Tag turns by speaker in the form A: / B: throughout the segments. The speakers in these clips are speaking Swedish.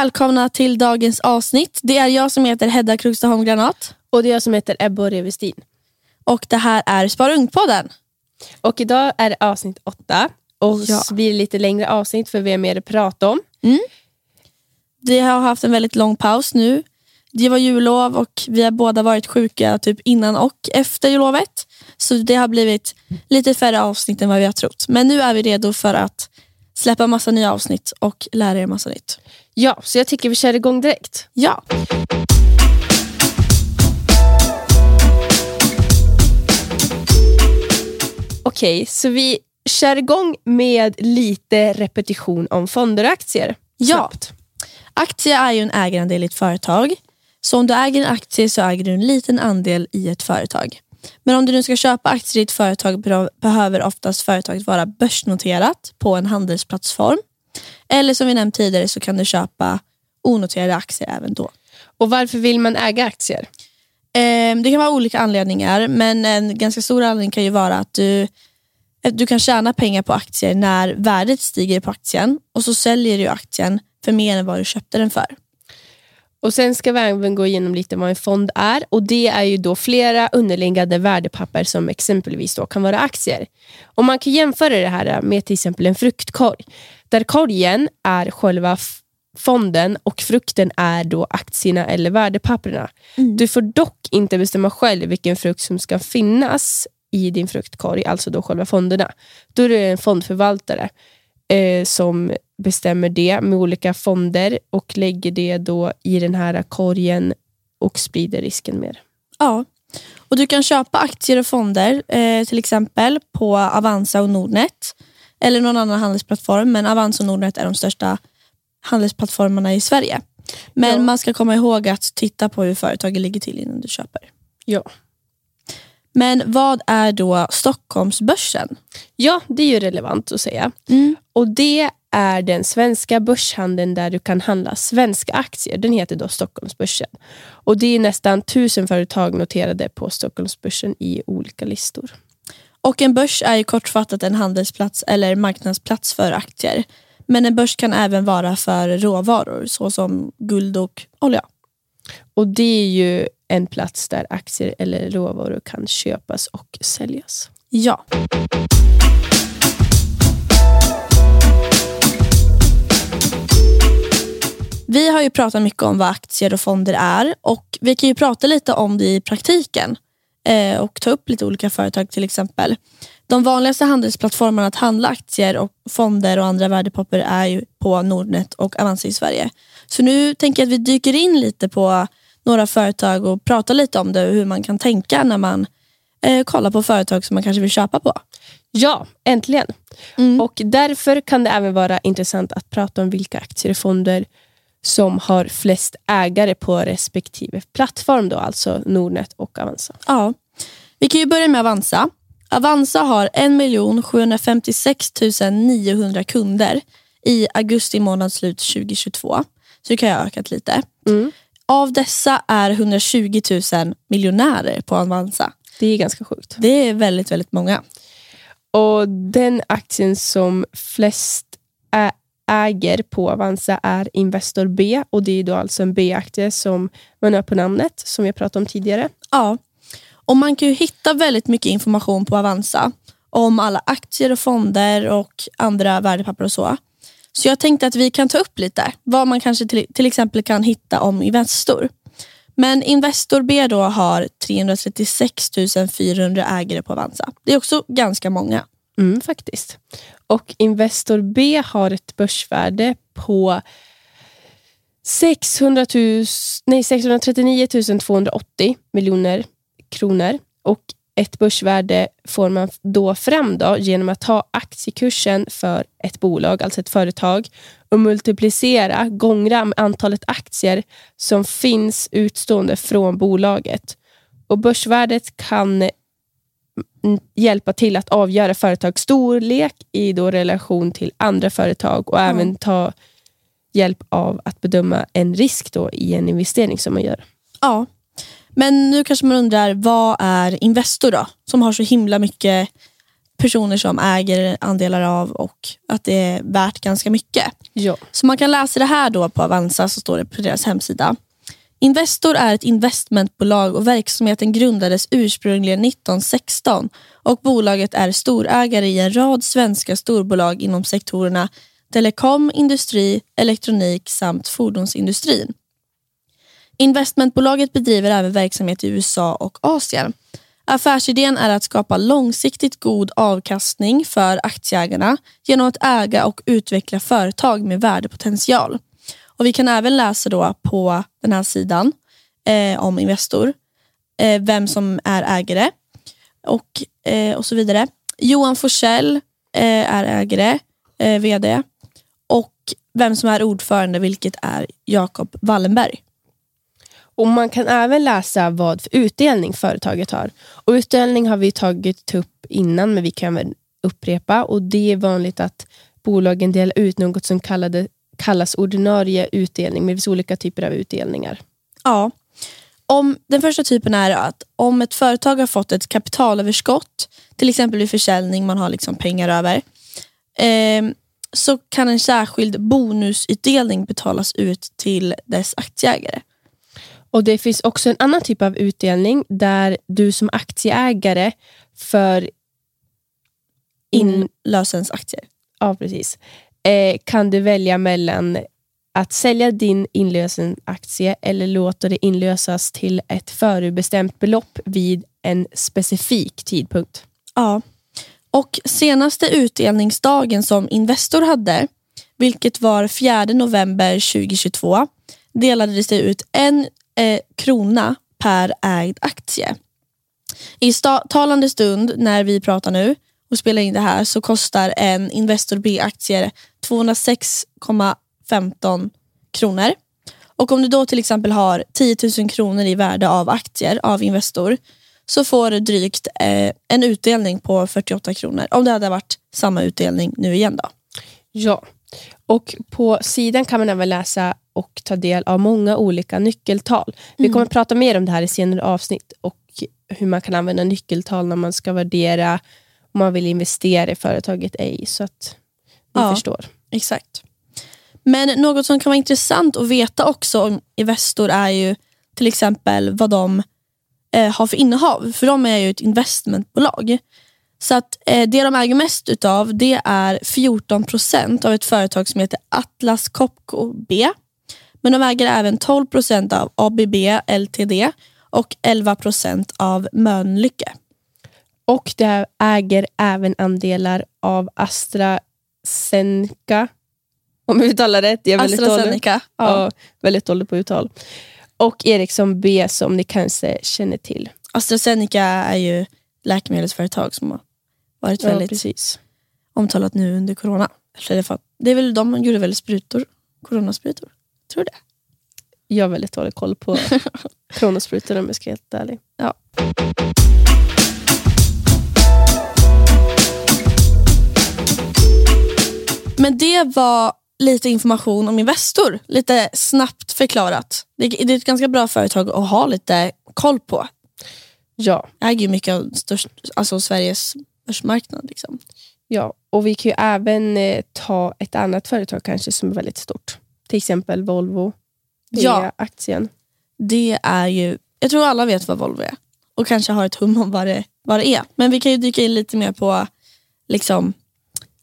A: välkomna till dagens avsnitt. Det är jag som heter Hedda Krugstaholm Granat.
B: Och det är jag som heter Ebba Revestin.
A: Och det här är Spara Ung-podden.
B: Och idag är det avsnitt åtta. Och
A: Ja.
B: så blir det lite längre avsnitt för vi har mer att prata om.
A: Vi har haft en väldigt lång paus nu. Det var jullov och vi har båda varit sjuka typ innan och efter jullovet. Så det har blivit lite färre avsnitt än vad vi har trott. Men nu är vi redo för att släppa massa nya avsnitt och lära er massa nytt.
B: Ja, så jag tycker vi kör igång direkt.
A: Ja,
B: Okej, så vi kör igång med lite repetition om fonder och aktier.
A: Ja.
B: Snabbt.
A: aktie är ju en ägarandel i ett företag. Så om du äger en aktie så äger du en liten andel i ett företag. Men om du nu ska köpa aktier i ett företag behöver oftast företaget vara börsnoterat på en handelsplattform. Eller som vi nämnt tidigare så kan du köpa onoterade aktier även då.
B: Och varför vill man äga aktier?
A: Eh, Det kan vara olika anledningar men en ganska stor anledning kan ju vara att du, du kan tjäna pengar på aktier när värdet stiger på aktien och så säljer du aktien för mer än vad du köpte den för.
B: Och Sen ska vi även gå igenom lite vad en fond är. Och Det är ju då flera underliggande värdepapper som exempelvis då kan vara aktier. Och Man kan jämföra det här med till exempel en fruktkorg. Där korgen är själva fonden och frukten är då aktierna eller värdepapperna. Du får dock inte bestämma själv vilken frukt som ska finnas i din fruktkorg, alltså då själva fonderna. Då är det en fondförvaltare eh, som bestämmer det med olika fonder och lägger det då i den här korgen och sprider risken mer.
A: Ja, och du kan köpa aktier och fonder eh, till exempel på Avanza och Nordnet eller någon annan handelsplattform. Men Avanza och Nordnet är de största handelsplattformarna i Sverige. Men
B: Ja.
A: man ska komma ihåg att titta på hur företaget ligger till innan du köper.
B: Ja.
A: Men vad är då Stockholmsbörsen?
B: ja, det är ju relevant att säga. Och Det är den svenska börshandeln där du kan handla svenska aktier. Den heter då Stockholmsbörsen. Och Det är nästan tusen företag noterade på Stockholmsbörsen i olika listor.
A: Och en börs är ju kortfattat en handelsplats eller marknadsplats för aktier. Men en börs kan även vara för råvaror såsom guld och olja.
B: Och Det är ju en plats där aktier eller råvaror kan köpas och säljas.
A: Ja. Vi har ju pratat mycket om vad aktier och fonder är och vi kan ju prata lite om det i praktiken eh, och ta upp lite olika företag till exempel. De vanligaste handelsplattformarna att handla aktier och fonder och andra värdepapper är ju på Nordnet och Avanza i Sverige. Så nu tänker jag att vi dyker in lite på några företag och pratar lite om det och hur man kan tänka när man eh, kollar på företag som man kanske vill köpa på.
B: Ja, äntligen.
A: Mm.
B: Och Därför kan det även vara intressant att prata om vilka aktier och fonder som har flest ägare på respektive plattform, då, alltså Nordnet och Avanza.
A: Ja. Vi kan ju börja med Avanza. Avanza har 1 756 900 kunder i augusti månad slut 2022. Så det kan ha ökat lite.
B: Mm.
A: Av dessa är 120 000 miljonärer på Avanza.
B: Det är ganska sjukt.
A: Det är väldigt, väldigt många.
B: Och Den aktien som flest äger på Avanza är Investor B. och Det är då alltså en B-aktie som man har på namnet, som vi pratade om tidigare.
A: Ja. Och Man kan ju hitta väldigt mycket information på Avanza om alla aktier och fonder och andra värdepapper och så. Så jag tänkte att vi kan ta upp lite vad man kanske till, till exempel kan hitta om Investor. Men Investor B då har 336 400 ägare på Avanza. Det är också ganska många.
B: Mm, faktiskt. Och Investor B har ett börsvärde på 600 000, nej, 639 280 miljoner kronor. Och ett börsvärde får man då fram då genom att ta aktiekursen för ett bolag, alltså ett företag, och multiplicera gångra med antalet aktier som finns utstående från bolaget. Och Börsvärdet kan mm, hjälpa till att avgöra företags storlek i då relation till andra företag och även ta hjälp av att bedöma en risk då i en investering som man gör.
A: Ja. Men nu kanske man undrar, vad är Investor då? Som har så himla mycket personer som äger andelar av och att det är värt ganska mycket.
B: Ja.
A: Så man kan läsa det här då på Avanza, så står det på deras hemsida. Investor är ett investmentbolag och verksamheten grundades ursprungligen 1916 och bolaget är storägare i en rad svenska storbolag inom sektorerna telekom, industri, elektronik samt fordonsindustrin. Investmentbolaget bedriver även verksamhet i USA och Asien. Affärsidén är att skapa långsiktigt god avkastning för aktieägarna genom att äga och utveckla företag med värdepotential. Och Vi kan även läsa då på den här sidan eh, om Investor, eh, vem som är ägare och, eh, och så vidare. Johan Forsell eh, är ägare, eh, VD och vem som är ordförande vilket är Jakob Wallenberg.
B: Och Man kan även läsa vad för utdelning företaget har. Och Utdelning har vi tagit upp innan, men vi kan väl upprepa. Och Det är vanligt att bolagen delar ut något som kallade, kallas ordinarie utdelning. Men det finns olika typer av utdelningar.
A: Ja. Om, den första typen är att om ett företag har fått ett kapitalöverskott, till exempel vid försäljning, man har liksom pengar över, eh, så kan en särskild bonusutdelning betalas ut till dess aktieägare.
B: Och Det finns också en annan typ av utdelning där du som aktieägare för in,
A: Inlösens aktier.
B: ja, precis, eh, kan du välja mellan att sälja din inlösenaktie eller låta det inlösas till ett förutbestämt belopp vid en specifik tidpunkt.
A: Ja. Och senaste utdelningsdagen som Investor hade, vilket var 4 november 2022, delades det ut en eh, krona per ägd aktie. I talande stund när vi pratar nu och spelar in det här så kostar en Investor B-aktie 206,15 kronor. Och om du då till exempel har 10 000 kronor i värde av aktier av Investor så får du drygt eh, en utdelning på 48 kronor. Om det hade varit samma utdelning nu igen då.
B: Ja, och på sidan kan man även läsa och ta del av många olika nyckeltal. Vi kommer att prata mer om det här i senare avsnitt och hur man kan använda nyckeltal när man ska värdera om man vill investera i företaget ej, så att ni
A: Ja.
B: förstår.
A: Exakt. Men något som kan vara intressant att veta också om Investor är ju till exempel vad de eh, har för innehav. För de är ju ett investmentbolag. Så att eh, det de äger mest utav det är 14 procent av ett företag som heter Atlas Copco B. Men de äger även 12 procent av ABB LTD och 11 procent av Mölnlycke.
B: Och det äger även andelar av AstraZeneca, om vi uttalar rätt. Jag är väldigt dålig.
A: AstraZeneca.
B: Ja, väldigt dålig på uttal. Och Ericsson B som ni kanske känner till.
A: AstraZeneca är ju läkemedelsföretag som har varit
B: Ja,
A: väldigt
B: precis.
A: omtalat nu under corona. Det, är väl de gjorde väl sprutor, coronasprutor. Tror det.
B: Jag har väldigt dålig koll på kronosprutor om jag ska vara helt ärlig.
A: Ja. Men det var lite information om Investor. Lite snabbt förklarat. Det, det är ett ganska bra företag att ha lite koll på.
B: Ja,
A: Äger ju mycket av störst, alltså Sveriges börsmarknad. Liksom.
B: ja, och vi kan ju även eh, ta ett annat företag kanske som är väldigt stort. Till exempel Volvo. Det
A: Ja.
B: är aktien.
A: Det är ju, jag tror alla vet vad Volvo är. Och kanske har ett hum om vad det, vad det är. Men vi kan ju dyka in lite mer på liksom,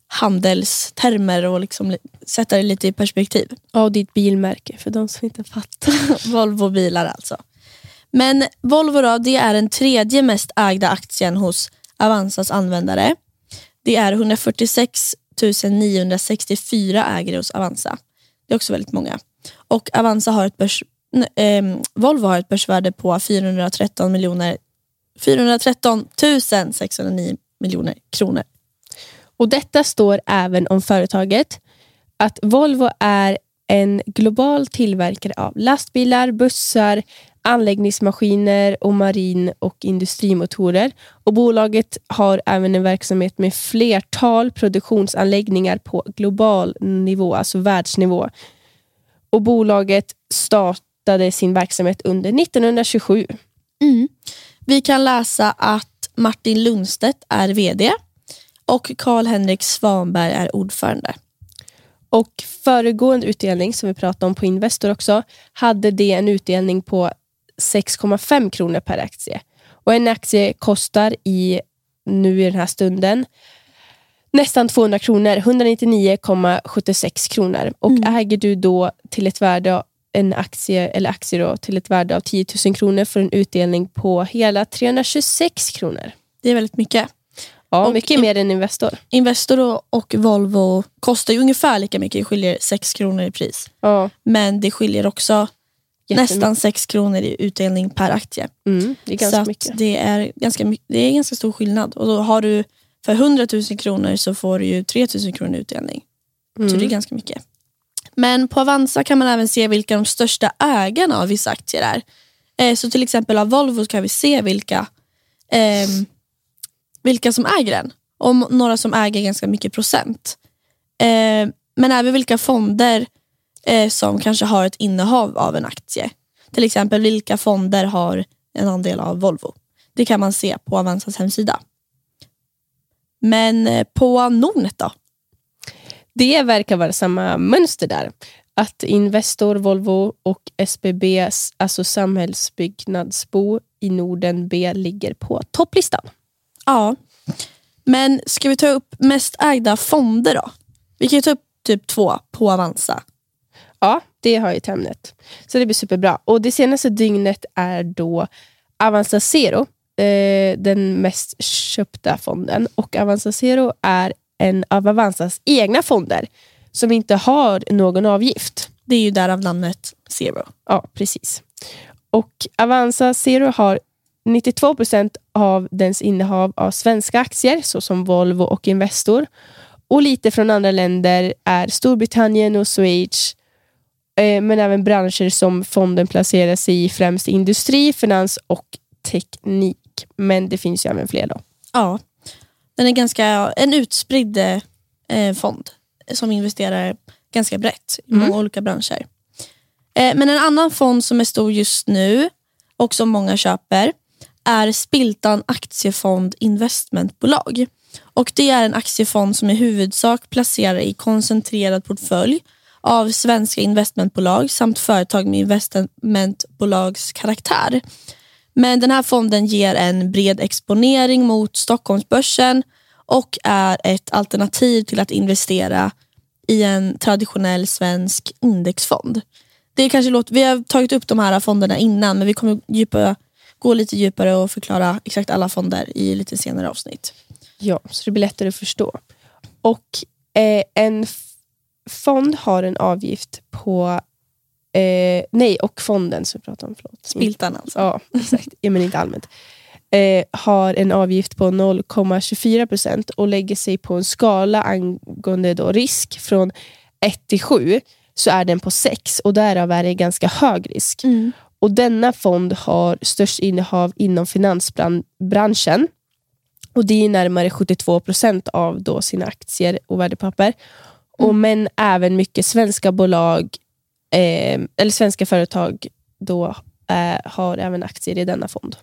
A: handelstermer och liksom, li- sätta det lite i perspektiv.
B: Ja, och ditt bilmärke för de som inte fattar.
A: Volvo bilar alltså. Men Volvo då, det är den tredje mest ägda aktien hos Avanzas användare. Det är 146 964 ägare hos Avanza. Det är också väldigt många. Och Avanza har ett börs, eh, Volvo har ett börsvärde på 413 miljoner 413 609 miljoner kronor.
B: Och Detta står även om företaget att Volvo är en global tillverkare av lastbilar, bussar, anläggningsmaskiner och marin och industrimotorer. Och Bolaget har även en verksamhet med flertal produktionsanläggningar på global nivå, alltså världsnivå. Och Bolaget startade sin verksamhet under 1927.
A: Vi kan läsa att Martin Lundstedt är VD. Och Karl-Henrik Svanberg är ordförande.
B: Och föregående utdelning som vi pratade om på Investor också, hade det en utdelning på 6,5 kronor per aktie. Och en aktie kostar i nu i den här stunden nästan 200 kronor, 199,76 kronor. Och
A: Mm.
B: äger du då till ett värde av en aktie eller aktier då, till ett värde av 10 000 kronor får en utdelning på hela 326 kronor.
A: Det är väldigt mycket.
B: Ja,
A: Och
B: mycket mer än Investor.
A: Investor och- Volvo kostar ju ungefär lika mycket. Det skiljer 6 kronor i pris.
B: Ja,
A: Men det skiljer också. Nästan 6 kronor i utdelning per aktie.
B: Mm, det är ganska
A: så
B: mycket.
A: Det, är ganska, det är ganska stor skillnad. Och då har du för 100 000 kronor så får du ju 3 000 kronor i utdelning. Så
B: Mm.
A: det är ganska mycket. Men på Avanza kan man även se vilka de största ägarna av vissa aktier är. Eh, så till exempel av Volvo kan vi se vilka, ehm, vilka som äger den. Och några som äger ganska mycket procent. Eh, men även vilka fonder eh, som kanske har ett innehav av en aktie. Till exempel vilka fonder har en andel av Volvo. Det kan man se på Avanzas hemsida. Men eh, på Nordnet då?
B: Det verkar vara samma mönster där. Att Investor, Volvo och SBB, alltså Samhällsbyggnadsbo i Norden B, ligger på topplistan.
A: Ja. Men ska vi ta upp mest ägda fonder då? Vi kan ta upp typ två på Avanza.
B: Ja, det har ju till ämnet. Så det blir superbra. Och Det senaste dygnet är då Avanza Zero, eh, den mest köpta fonden. Och Avanza Zero är en av Avanzas egna fonder som inte har någon avgift.
A: Det är ju därav namnet Zero.
B: Ja, precis. Och Avanza Zero har 92 procent av dens innehav av svenska aktier, såsom Volvo och Investor. Och lite från andra länder är Storbritannien och Schweiz. Eh, men även branscher som fonden placerar sig i, främst industri, finans och teknik. Men det finns ju även fler. då.
A: Ja. Den är ganska en utspridd eh, fond som investerar ganska brett i många olika branscher. Eh, men en annan fond som är stor just nu och som många köper är Spiltan Aktiefond Investmentbolag. Och Det är en aktiefond som i huvudsak placerar i koncentrerad portfölj av svenska investmentbolag samt företag med investmentbolags karaktär. Men den här fonden ger en bred exponering mot Stockholmsbörsen och är ett alternativ till att investera i en traditionell svensk indexfond. Det kanske låter, vi har tagit upp de här fonderna innan men vi kommer djupa, gå lite djupare och förklara exakt alla fonder i lite senare avsnitt.
B: Ja, så det blir lättare att förstå. Och eh, en fond har en avgift på... Eh, nej, och fonden som vi pratade om. Förlåt.
A: Spiltan alltså.
B: Ja, exakt. ja, men inte allmänt. Eh, har en avgift på 0,24 procent och lägger sig på en skala angående då risk från 1 till 7 så är den på 6 och därav är det ganska hög risk.
A: Mm.
B: Och Denna fond har störst innehav inom finansbranschen. Och Det är närmare 72 procent av då sina aktier och värdepapper. Och Men även mycket svenska bolag eh, eller svenska företag då eh, har även aktier i denna fond.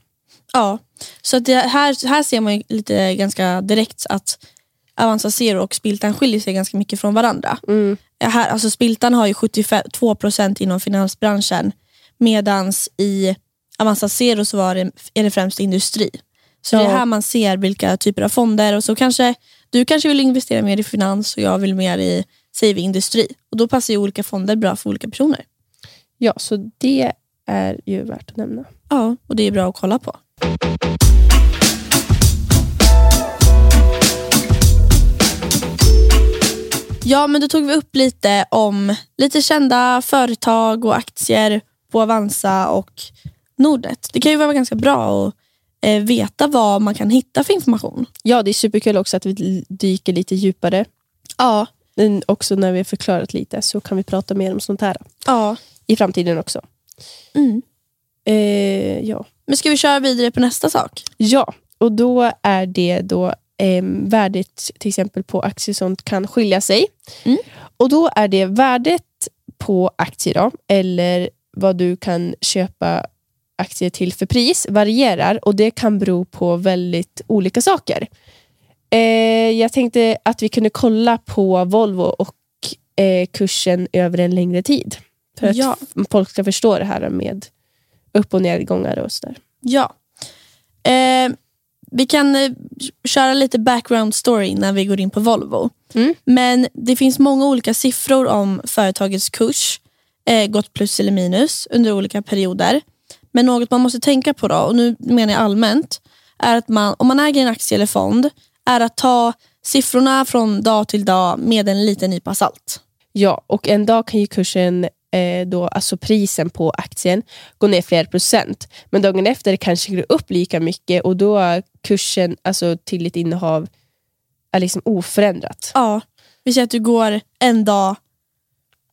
A: Ja, så det här, här ser man lite ganska direkt att Avanza Zero och Spiltan skiljer sig ganska mycket från varandra.
B: Mm.
A: Här, alltså Spiltan har ju 72% inom finansbranschen medan i Avanza Zero så var det, är det främst industri. Så det
B: Ja.
A: är här man ser vilka typer av fonder och så kanske du kanske vill investera mer i finans och jag vill mer i säger vi, industri. Och Då passar ju olika fonder bra för olika personer.
B: Ja, så det är ju värt att nämna.
A: Ja, och det är bra att kolla på. Ja, men då tog vi upp lite om lite kända företag och aktier på Avanza och Nordnet. Det kan ju vara ganska bra att eh, veta vad man kan hitta för information.
B: Ja, det är superkul också att vi dyker lite djupare.
A: Ja,
B: Men också när vi har förklarat lite så kan vi prata mer om sånt här
A: ja.
B: i framtiden också.
A: Mm.
B: Eh, ja.
A: Men ska vi köra vidare på nästa sak?
B: Ja, och då är det då eh, värdet till exempel på aktier som kan skilja sig.
A: Mm.
B: Och då är det värdet på aktier då, eller vad du kan köpa aktier till för pris varierar och det kan bero på väldigt olika saker. Eh, jag tänkte att vi kunde kolla på Volvo och eh, kursen över en längre tid. För att
A: Ja.
B: folk ska förstå det här med upp och nedgångar och sådär.
A: Ja. Eh, vi kan eh, köra lite background story innan vi går in på Volvo.
B: Mm.
A: Men det finns många olika siffror om företagets kurs, eh, gått plus eller minus under olika perioder. Men något man måste tänka på då, och nu menar jag allmänt, är att man, om man äger en aktie eller fond, är att ta siffrorna från dag till dag med en liten nypa salt.
B: Ja, och en dag kan ju kursen, eh, då, alltså prisen på aktien, gå ner flera procent. Men dagen efter kanske det går upp lika mycket och då är kursen alltså, till ett innehav är liksom oförändrat.
A: Ja, vi säger att du går en dag,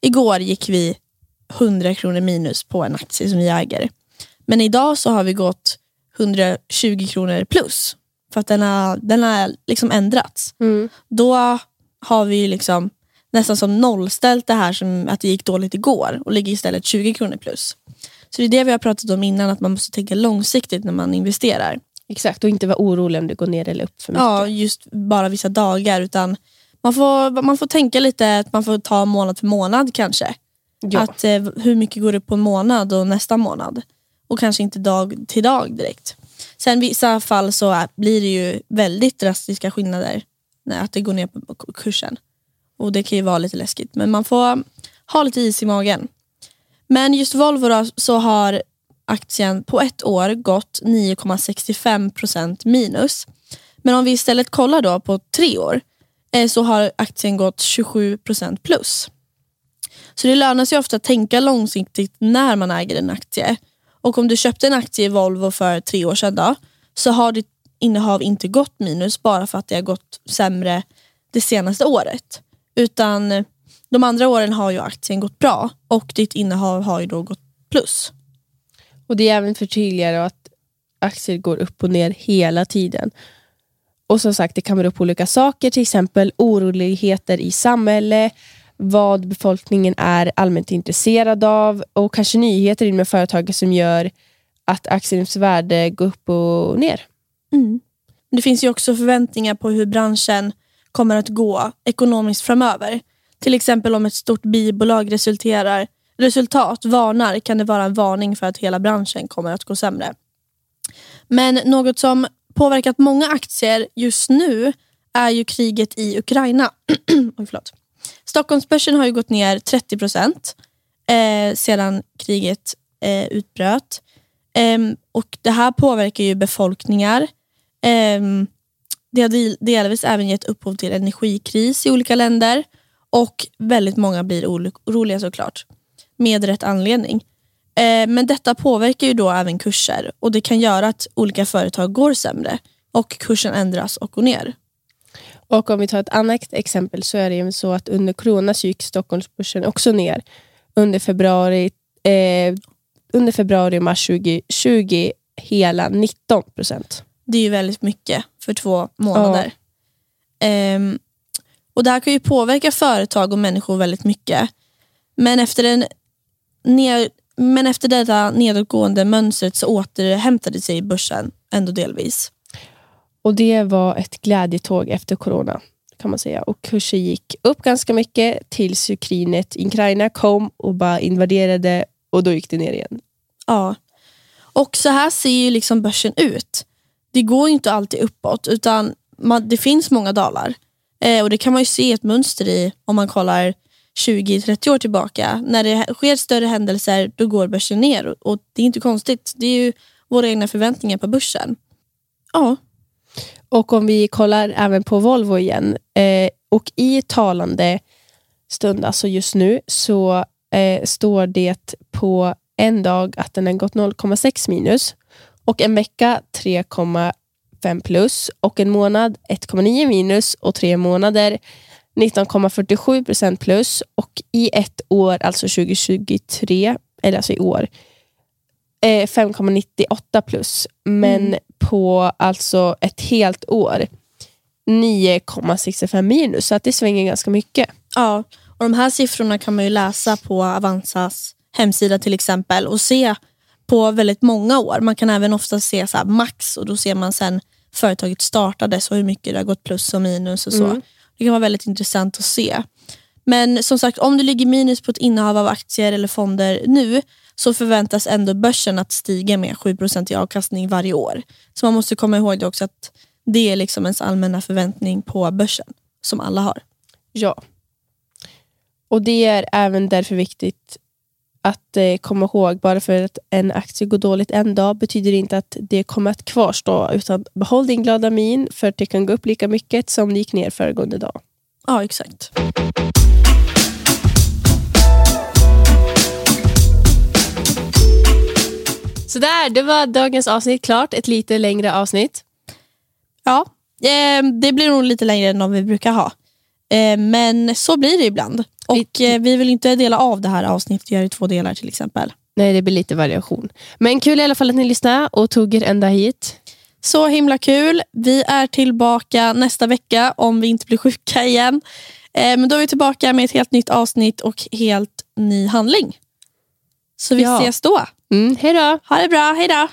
A: igår gick vi 100 kronor minus på en aktie som vi äger. Men idag så har vi gått 120 kronor plus. För att den har, den har liksom ändrats.
B: Mm.
A: Då har vi liksom nästan som nollställt det här som att det gick dåligt igår och ligger istället 20 kronor plus. Så det är det vi har pratat om innan, att man måste tänka långsiktigt när man investerar.
B: Exakt, och inte vara orolig om det går ner eller upp för mycket.
A: Ja, just bara vissa dagar. Utan man får, man får tänka lite att man får ta månad för månad kanske.
B: Ja.
A: Att, eh, hur mycket går det på en månad och nästa månad? Och kanske inte dag till dag direkt. Sen i vissa fall så blir det ju väldigt drastiska skillnader när att det går ner på kursen. Och det kan ju vara lite läskigt. Men man får ha lite is i magen. Men just Volvo då, så har aktien på ett år gått 9,65% minus. Men om vi istället kollar då på tre år eh, så har aktien gått 27% plus. Så det lönar sig ofta att tänka långsiktigt när man äger en aktie. Och om du köpte en aktie i Volvo för tre år sedan då, så har ditt innehav inte gått minus bara för att det har gått sämre det senaste året. Utan eh, de andra åren har ju aktien gått bra och ditt innehav har ju då gått plus.
B: Och det är även förtydligare att aktier går upp och ner hela tiden. Och som sagt, det kan bero på olika saker, till exempel oroligheter i samhället, vad befolkningen är allmänt intresserad av och kanske nyheter inom företaget som gör att aktiens värde går upp och ner.
A: Mm. Det finns ju också förväntningar på hur branschen kommer att gå ekonomiskt framöver. Till exempel om ett stort bibolag resulterar, resultat varnar kan det vara en varning för att hela branschen kommer att gå sämre. Men något som påverkat många aktier just nu är ju kriget i Ukraina. Oj, förlåt. Stockholmsbörsen har ju gått ner 30 procent eh, sedan kriget eh, utbröt. Ehm, och Det här påverkar ju befolkningar. Ehm, det har delvis även gett upphov till energikris i olika länder och väldigt många blir oroliga såklart. Med rätt anledning. Ehm, men detta påverkar ju då även kurser och det kan göra att olika företag går sämre och kursen ändras och går ner.
B: Och om vi tar ett annat exempel så är det ju så att under corona så gick Stockholmsbörsen också ner under februari, eh, under februari och mars 2020 hela 19 procent.
A: Det är ju väldigt mycket för två månader. Ehm, och Det här kan ju påverka företag och människor väldigt mycket. Men efter, en ner, men efter detta nedåtgående mönstret så återhämtade sig börsen ändå delvis.
B: Och det var ett glädjetåg efter corona kan man säga. Och kursen gick upp ganska mycket tills kriget i Ukraina kom och bara invaderade och då gick det ner igen.
A: Ja. Och så här ser ju liksom börsen ut. Det går ju inte alltid uppåt utan man, det finns många dalar. Eh, och Det kan man ju se ett mönster i om man kollar 20-30 år tillbaka. När det sker större händelser då går börsen ner och, och det är inte konstigt. Det är ju våra egna förväntningar på börsen. Ja,
B: och om vi kollar även på Volvo igen eh, och i talande stund, alltså just nu, så eh, står det på en dag att den har gått 0,6 minus och en vecka 3,5 plus och en månad 1,9 minus och tre månader 19,47 procent plus och i ett år, alltså 2023, eller alltså i år, eh, 5,98 plus. Men
A: Mm
B: på alltså ett helt år 9,65 minus. Så att det svänger ganska mycket.
A: ja. Och de här siffrorna kan man ju läsa på Avanzas hemsida till exempel och se på väldigt många år. Man kan även ofta se så max och då ser man sen företaget startades och hur mycket det har gått plus och minus och så.
B: Mm.
A: Det kan vara väldigt intressant att se. Men som sagt, om du ligger minus på ett innehav av aktier eller fonder nu så förväntas ändå börsen att stiga med 7% i avkastning varje år. Så man måste komma ihåg det också att det är liksom ens allmänna förväntning på börsen som alla har.
B: Ja. Och det är även därför viktigt att eh, komma ihåg, bara för att en aktie går dåligt en dag betyder det inte att det kommer att kvarstå, utan behåll din glada min för att det kan gå upp lika mycket som det gick ner föregående dag.
A: Ja, exakt.
B: Så där, det var dagens avsnitt klart. Ett lite längre avsnitt.
A: Ja, eh, det blir nog lite längre än vad vi brukar ha. Eh, men så blir det ibland. Och eh, vi vill inte dela av det här avsnittet och göra i två delar till exempel.
B: Nej, det blir lite variation. Men kul i alla fall att ni lyssnade och tog er ända hit.
A: Så himla kul. Vi är tillbaka nästa vecka om vi inte blir sjuka igen. Eh, men då är vi tillbaka med ett helt nytt avsnitt och helt ny handling. Så vi
B: Ja.
A: ses då.
B: Mm, hej då.
A: Ha det bra. Hej då.